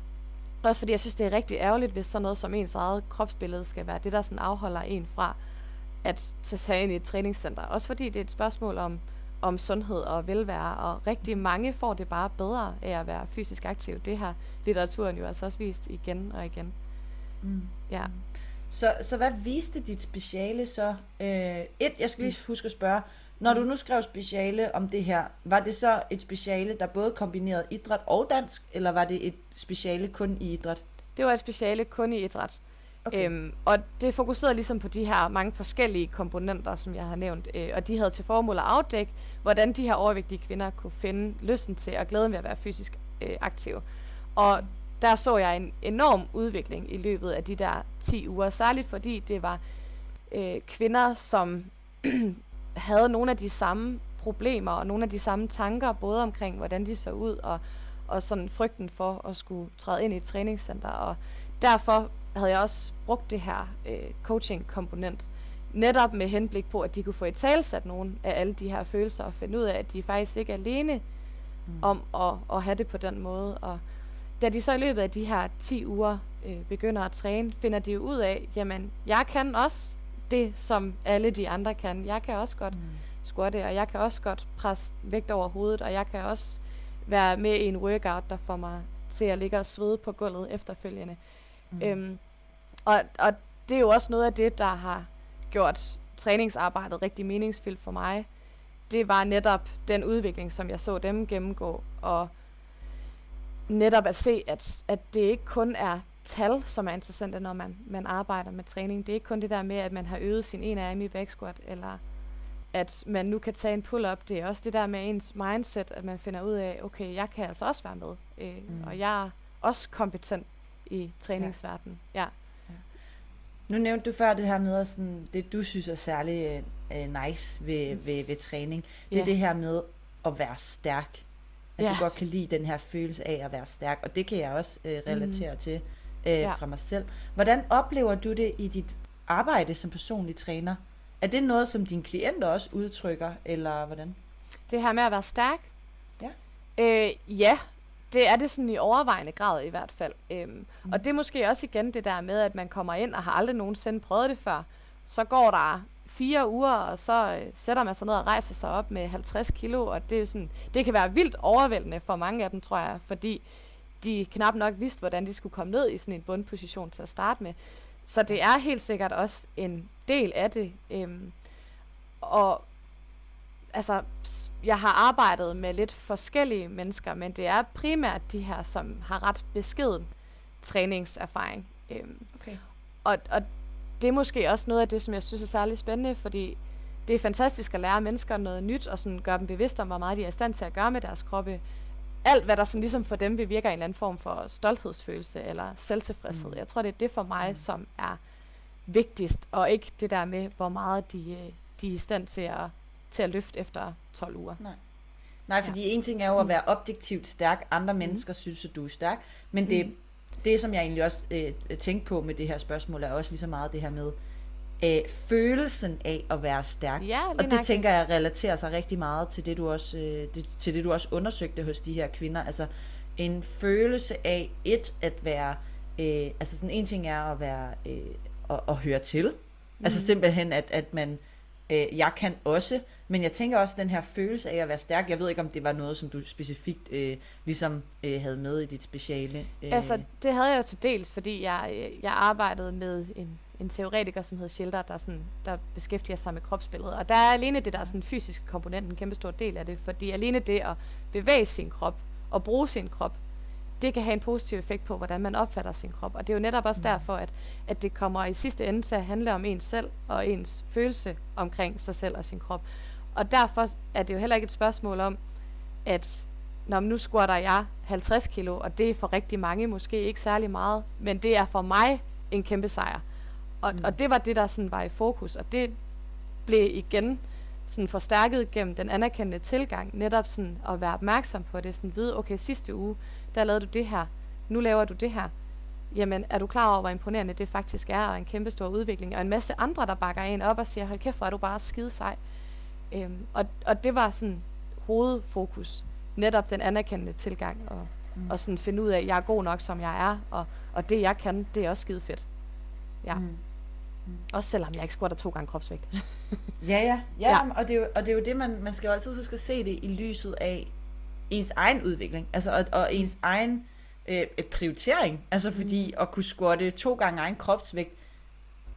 også fordi jeg synes, det er rigtig ærgerligt, hvis sådan noget som ens eget kropsbillede skal være det, der sådan afholder en fra at tage ind i et træningscenter. Også fordi det er et spørgsmål om, om sundhed og velvære, og rigtig mange får det bare bedre af at være fysisk aktiv. Det har litteraturen jo altså også vist igen og igen. Mm. Ja. Så, så hvad viste dit speciale så? Øh, et, jeg skal lige huske at spørge, når du nu skrev speciale om det her, var det så et speciale, der både kombinerede idræt og dansk, eller var det et speciale kun i idræt? Det var et speciale kun i idræt. Okay. Øhm, og det fokuserede ligesom på de her mange forskellige komponenter, som jeg har nævnt, øh, og de havde til formål at afdække, hvordan de her overvægtige kvinder kunne finde lysten til og glæden ved at være fysisk øh, aktive. Og der så jeg en enorm udvikling i løbet af de der 10 uger, særligt fordi det var øh, kvinder, som havde nogle af de samme problemer og nogle af de samme tanker, både omkring, hvordan de så ud, og, og sådan frygten for at skulle træde ind i et træningscenter. Og derfor havde jeg også brugt det her øh, coaching-komponent, netop med henblik på, at de kunne få et talsat nogle af alle de her følelser, og finde ud af, at de faktisk ikke er alene mm. om at, at have det på den måde. Og da de så i løbet af de her 10 uger øh, begynder at træne, finder de jo ud af, jamen, jeg kan også det, som alle de andre kan. Jeg kan også godt mm. squatte, og jeg kan også godt presse vægt over hovedet, og jeg kan også være med i en workout, der får mig til at ligge og svede på gulvet efterfølgende. Mm. Øhm, og, og det er jo også noget af det, der har gjort træningsarbejdet rigtig meningsfyldt for mig. Det var netop den udvikling, som jeg så dem gennemgå, og netop at se, at, at det ikke kun er tal, som er interessante, når man, man arbejder med træning. Det er ikke kun det der med, at man har øvet sin ene arm i back squat, eller at man nu kan tage en pull-up. Det er også det der med ens mindset, at man finder ud af, okay, jeg kan altså også være med, øh, mm. og jeg er også kompetent i træningsverdenen. Ja. ja. Nu nævnte du før det her med, sådan, det du synes er særlig uh, nice ved, mm. ved, ved træning. Det er det her med at være stærk. At ja. du godt kan lide den her følelse af at være stærk. Og det kan jeg også uh, relatere mm. til uh, ja. fra mig selv. Hvordan oplever du det i dit arbejde som personlig træner? Er det noget, som dine klienter også udtrykker, eller hvordan? Det her med at være stærk? Ja. Øh, ja, det er det sådan i overvejende grad i hvert fald. Øhm, mm. Og det er måske også igen det der med, at man kommer ind og har aldrig nogensinde prøvet det før. Så går der fire uger, og så øh, sætter man sig ned og rejser sig op med 50 kilo, og det, er sådan, det kan være vildt overvældende for mange af dem, tror jeg, fordi de knap nok vidste, hvordan de skulle komme ned i sådan en bundposition til at starte med. Så det er helt sikkert også en del af det. Øhm, og altså, jeg har arbejdet med lidt forskellige mennesker, men det er primært de her, som har ret beskeden træningserfaring. Øhm, okay. og, og det er måske også noget af det, som jeg synes er særlig spændende, fordi det er fantastisk at lære mennesker noget nyt, og sådan gøre dem bevidst om, hvor meget de er i stand til at gøre med deres kroppe. Alt, hvad der sådan ligesom for dem bevirker en eller anden form for stolthedsfølelse eller selvtilfredshed. Mm. Jeg tror, det er det for mig, mm. som er vigtigst, og ikke det der med, hvor meget de, øh, de er i stand til at til at løfte efter 12 uger. Nej. Nej, fordi ja. en ting er jo at mm. være objektivt stærk. Andre mm. mennesker synes, at du er stærk. Men mm. det, som jeg egentlig også øh, tænkte på med det her spørgsmål, er også lige så meget det her med øh, følelsen af at være stærk. Ja, og det tænker jeg relaterer sig rigtig meget til det, du også, øh, det, til det, du også undersøgte hos de her kvinder. Altså en følelse af et at være... Øh, altså sådan en ting er at være... Øh, at, at høre til. Altså mm. Altså simpelthen, at, at man Øh, jeg kan også, men jeg tænker også den her følelse af at være stærk. Jeg ved ikke, om det var noget, som du specifikt øh, ligesom øh, havde med i dit speciale. Øh. Altså, det havde jeg jo til dels, fordi jeg, øh, jeg arbejdede med en, en teoretiker, som hedder Schilder, der, sådan, der beskæftiger sig med kropsbilledet. Og der er alene det, der er sådan fysiske komponent, en kæmpe stor del af det, fordi alene det at bevæge sin krop og bruge sin krop, det kan have en positiv effekt på, hvordan man opfatter sin krop. Og det er jo netop også mm. derfor, at, at det kommer i sidste ende til at handle om ens selv og ens følelse omkring sig selv og sin krop. Og derfor er det jo heller ikke et spørgsmål om, at når nu squatter jeg 50 kilo, og det er for rigtig mange måske ikke særlig meget, men det er for mig en kæmpe sejr. Og, mm. og det var det, der sådan var i fokus, og det blev igen sådan forstærket gennem den anerkendte tilgang, netop sådan at være opmærksom på det, sådan vide, okay, sidste uge, der lavede du det her, nu laver du det her. Jamen, er du klar over, hvor imponerende det faktisk er, og en kæmpe stor udvikling, og en masse andre, der bakker en op og siger, hold kæft, hvor er du bare skide sej. Øhm, og, og det var sådan hovedfokus, netop den anerkendte tilgang, og, mm. og sådan finde ud af, at jeg er god nok, som jeg er, og, og det jeg kan, det er også skide fedt. Ja. Mm. Mm. Også selvom jeg ikke squatter to gange kropsvægt. ja, ja. ja, ja. Og, det er jo, og det er jo det, man, man skal jo altid huske at se det i lyset af ens egen udvikling. Altså, og, og ens egen øh, prioritering. Altså, fordi mm. at kunne squatte to gange egen kropsvægt,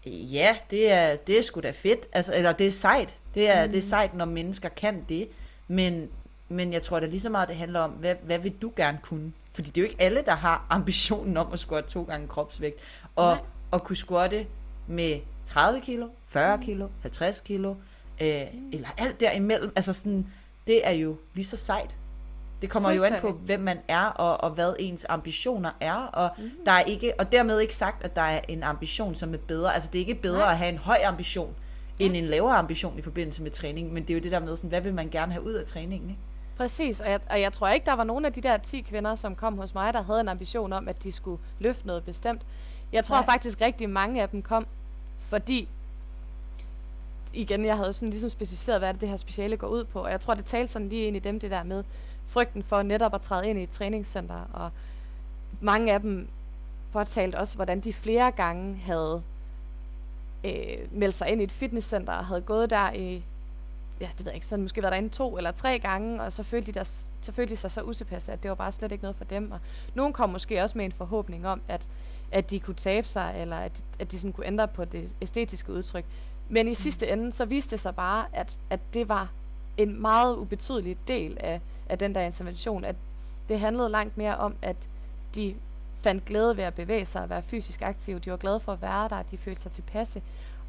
ja, det er, det er sgu da fedt. Altså, eller det er sejt. Det er, mm. det er sejt, når mennesker kan det. Men, men jeg tror da lige så meget, det handler om, hvad, hvad vil du gerne kunne? Fordi det er jo ikke alle, der har ambitionen om at squatte to gange kropsvægt. Og Nej. at kunne squatte med 30 kilo, 40 kilo, 50 kilo, øh, mm. eller alt derimellem. Altså sådan, det er jo lige så sejt. Det kommer jo an på, hvem man er, og, og hvad ens ambitioner er, og mm. der er ikke, og dermed ikke sagt, at der er en ambition, som er bedre. Altså det er ikke bedre Nej. at have en høj ambition, end ja. en lavere ambition i forbindelse med træning, men det er jo det der med, sådan, hvad vil man gerne have ud af træningen, ikke? Præcis, og jeg, og jeg tror ikke, der var nogen af de der 10 kvinder, som kom hos mig, der havde en ambition om, at de skulle løfte noget bestemt. Jeg tror Nej. faktisk rigtig mange af dem kom, fordi igen, jeg havde sådan ligesom specificeret, hvad det, det her speciale går ud på, og jeg tror, det talte sådan lige ind i dem, det der med frygten for netop at træde ind i et træningscenter, og mange af dem påtalte også, hvordan de flere gange havde øh, meldt sig ind i et fitnesscenter, og havde gået der i, ja, det ved jeg ikke, sådan måske været derinde to eller tre gange, og så følte, de der, så følte de sig så utilpasse, at det var bare slet ikke noget for dem, og nogen kom måske også med en forhåbning om, at at de kunne tabe sig, eller at, at de sådan kunne ændre på det æstetiske udtryk. Men i mm. sidste ende, så viste det sig bare, at, at det var en meget ubetydelig del af, af den der intervention, at det handlede langt mere om, at de fandt glæde ved at bevæge sig og være fysisk aktive. De var glade for at være der, de følte sig tilpasse.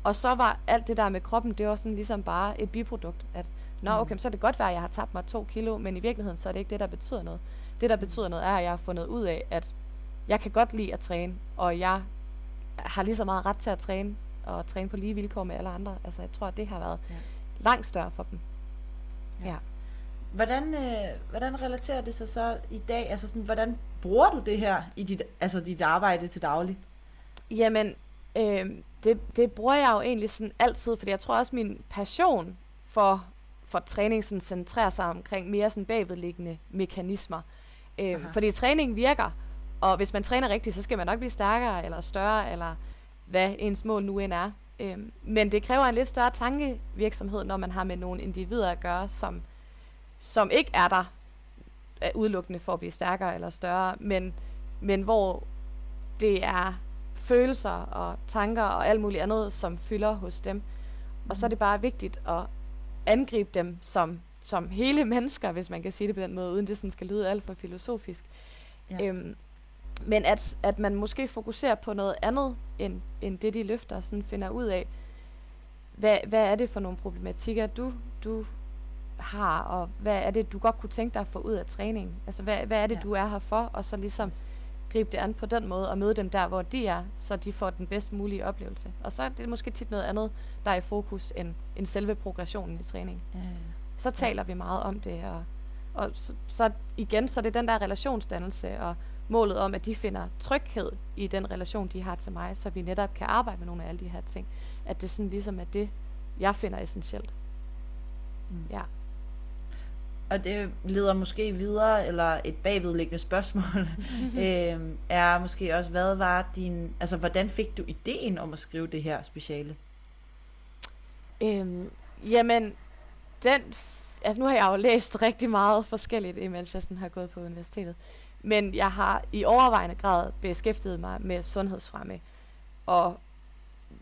Og så var alt det der med kroppen, det var sådan ligesom bare et biprodukt, at Nå, mm. okay, så er det godt være, at jeg har tabt mig to kilo, men i virkeligheden, så er det ikke det, der betyder noget. Det, der betyder noget, er, at jeg har fundet ud af, at jeg kan godt lide at træne, og jeg har lige så meget ret til at træne, og træne på lige vilkår med alle andre. Altså, jeg tror, at det har været ja. langt større for dem. Ja. ja. Hvordan, øh, hvordan relaterer det sig så i dag? Altså sådan, hvordan bruger du det her i dit, altså dit arbejde til daglig? Jamen, øh, det, det bruger jeg jo egentlig sådan altid, fordi jeg tror også, min passion for, for træning sådan centrerer sig omkring mere sådan bagvedliggende mekanismer. Øh, fordi træning virker, og hvis man træner rigtigt, så skal man nok blive stærkere eller større, eller hvad ens mål nu end er. Øhm, men det kræver en lidt større tankevirksomhed, når man har med nogle individer at gøre, som, som ikke er der er udelukkende for at blive stærkere eller større, men, men hvor det er følelser og tanker og alt muligt andet, som fylder hos dem. Og så er det bare vigtigt at angribe dem som, som hele mennesker, hvis man kan sige det på den måde, uden det sådan skal lyde alt for filosofisk. Ja. Øhm, men at, at man måske fokuserer på noget andet, end, end det de løfter, sådan finder ud af, hvad, hvad er det for nogle problematikker, du, du har, og hvad er det, du godt kunne tænke dig at få ud af træningen? Altså, hvad, hvad er det, ja. du er her for? Og så ligesom gribe det an på den måde, og møde dem der, hvor de er, så de får den bedst mulige oplevelse. Og så er det måske tit noget andet, der er i fokus, end, end selve progressionen i træning. Ja, ja. Så taler ja. vi meget om det, og, og så, så igen, så det er den der relationsdannelse, og målet om, at de finder tryghed i den relation, de har til mig, så vi netop kan arbejde med nogle af alle de her ting. At det sådan ligesom er det, jeg finder essentielt. Mm. Ja. Og det leder måske videre, eller et bagvedliggende spørgsmål, øhm, er måske også, hvad var din, altså hvordan fik du ideen om at skrive det her speciale? Øhm, jamen, den, altså nu har jeg jo læst rigtig meget forskelligt, imens jeg sådan har gået på universitetet. Men jeg har i overvejende grad beskæftiget mig med sundhedsfremme. Og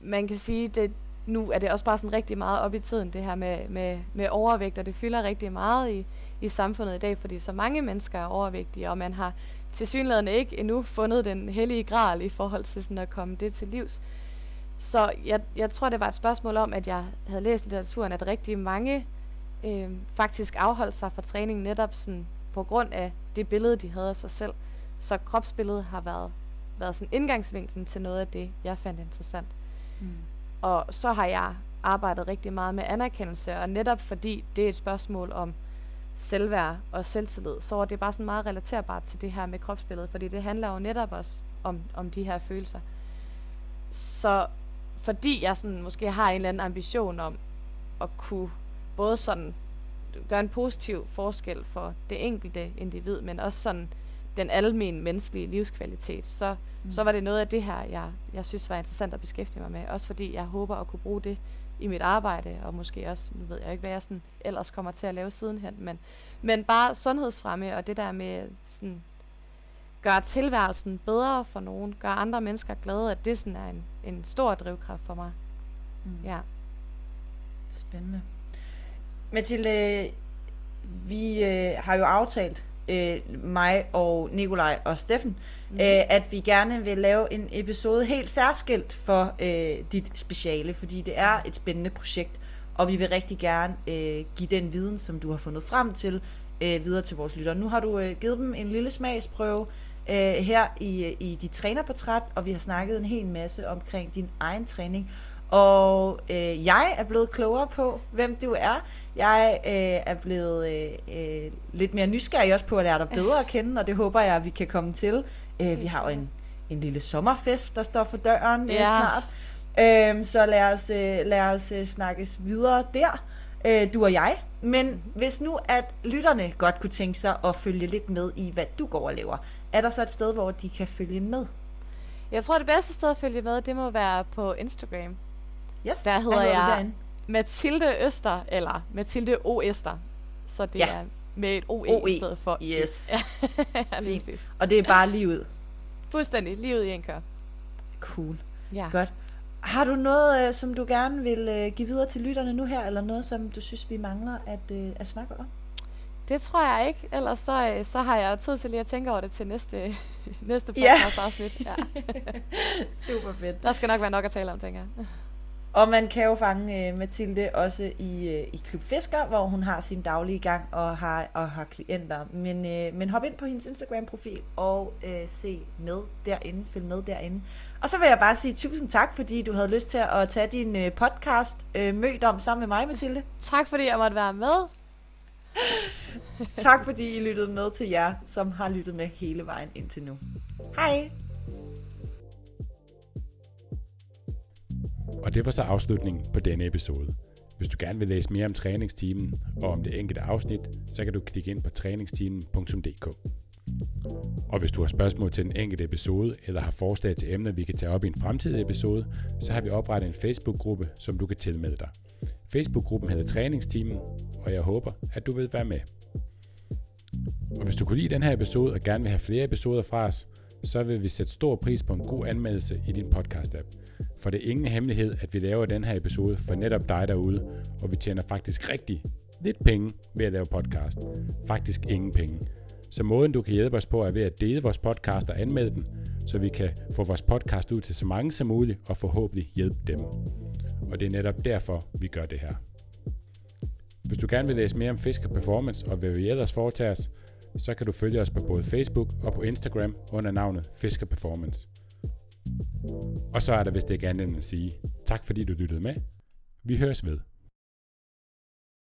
man kan sige, det nu er det også bare sådan rigtig meget op i tiden, det her med, med, med overvægt, og det fylder rigtig meget i, i samfundet i dag, fordi så mange mennesker er overvægtige, og man har til synligheden ikke endnu fundet den hellige gral i forhold til sådan at komme det til livs. Så jeg, jeg tror, det var et spørgsmål om, at jeg havde læst i litteraturen, at rigtig mange øh, faktisk afholdt sig fra træning netop sådan på grund af det billede, de havde af sig selv. Så kropsbilledet har været, været sådan indgangsvinklen til noget af det, jeg fandt interessant. Mm. Og så har jeg arbejdet rigtig meget med anerkendelse, og netop fordi det er et spørgsmål om selvværd og selvtillid, så er det bare sådan meget relaterbart til det her med kropsbilledet, fordi det handler jo netop også om, om de her følelser. Så fordi jeg sådan måske har en eller anden ambition om at kunne både sådan gøre en positiv forskel for det enkelte individ, men også sådan den almen menneskelige livskvalitet, så, mm. så var det noget af det her, jeg, jeg synes var interessant at beskæftige mig med. Også fordi jeg håber at kunne bruge det i mit arbejde, og måske også, nu ved jeg ikke, hvad jeg sådan ellers kommer til at lave sidenhen, men, men bare sundhedsfremme, og det der med sådan, gøre tilværelsen bedre for nogen, gøre andre mennesker glade, at det sådan er en, en stor drivkraft for mig. Mm. Ja. Spændende. Mathilde, vi øh, har jo aftalt, øh, mig og Nikolaj og Steffen, mm. øh, at vi gerne vil lave en episode helt særskilt for øh, dit speciale, fordi det er et spændende projekt, og vi vil rigtig gerne øh, give den viden, som du har fundet frem til, øh, videre til vores lyttere. Nu har du øh, givet dem en lille smagsprøve øh, her i, i dit trænerportræt, og vi har snakket en hel masse omkring din egen træning. Og øh, jeg er blevet klogere på, hvem du er. Jeg øh, er blevet øh, øh, lidt mere nysgerrig også på at lære dig bedre at kende, og det håber jeg, at vi kan komme til. Øh, vi har jo en, en lille sommerfest, der står for døren øh, ja. snart. Øh, så lad os, øh, lad os øh, snakkes videre der, øh, du og jeg. Men hvis nu, at lytterne godt kunne tænke sig at følge lidt med i, hvad du går og laver, er der så et sted, hvor de kan følge med? Jeg tror, det bedste sted at følge med, det må være på Instagram. Yes. Der hedder jeg Mathilde Øster, eller Mathilde O. Øster. Så det ja. er med et OE, OE. i stedet for Yes. ja, Fint. Og det er bare lige ud. Fuldstændig, lige ud i en kør. Cool. Ja. Godt. Har du noget, øh, som du gerne vil øh, give videre til lytterne nu her, eller noget, som du synes, vi mangler at, øh, at snakke om? Det tror jeg ikke. Ellers så, så har jeg tid til lige at tænke over det til næste, næste podcast afsnit. Ja. Super fedt. Der skal nok være nok at tale om, tænker jeg. Og man kan jo fange uh, Mathilde også i, uh, i Klub Fisker, hvor hun har sin daglige gang og har, og har klienter. Men, uh, men hop ind på hendes Instagram-profil og uh, se med derinde, følg med derinde. Og så vil jeg bare sige tusind tak, fordi du havde lyst til at tage din uh, podcast uh, Mødt om sammen med mig, Mathilde. Tak fordi jeg måtte være med. tak fordi I lyttede med til jer, som har lyttet med hele vejen indtil nu. Hej! Og det var så afslutningen på denne episode. Hvis du gerne vil læse mere om træningstimen og om det enkelte afsnit, så kan du klikke ind på træningstimen.dk. Og hvis du har spørgsmål til den enkelte episode, eller har forslag til emner, vi kan tage op i en fremtidig episode, så har vi oprettet en Facebook-gruppe, som du kan tilmelde dig. Facebook-gruppen hedder Træningsteamen, og jeg håber, at du vil være med. Og hvis du kunne lide den her episode og gerne vil have flere episoder fra os, så vil vi sætte stor pris på en god anmeldelse i din podcast-app. For det er ingen hemmelighed, at vi laver den her episode for netop dig derude, og vi tjener faktisk rigtig lidt penge ved at lave podcast. Faktisk ingen penge. Så måden du kan hjælpe os på er ved at dele vores podcast og anmelde den, så vi kan få vores podcast ud til så mange som muligt og forhåbentlig hjælpe dem. Og det er netop derfor, vi gør det her. Hvis du gerne vil læse mere om Fisker Performance og hvad vi ellers foretager os, så kan du følge os på både Facebook og på Instagram under navnet Fisker Performance. Og så er der vist ikke andet end at sige tak fordi du lyttede med. Vi høres ved.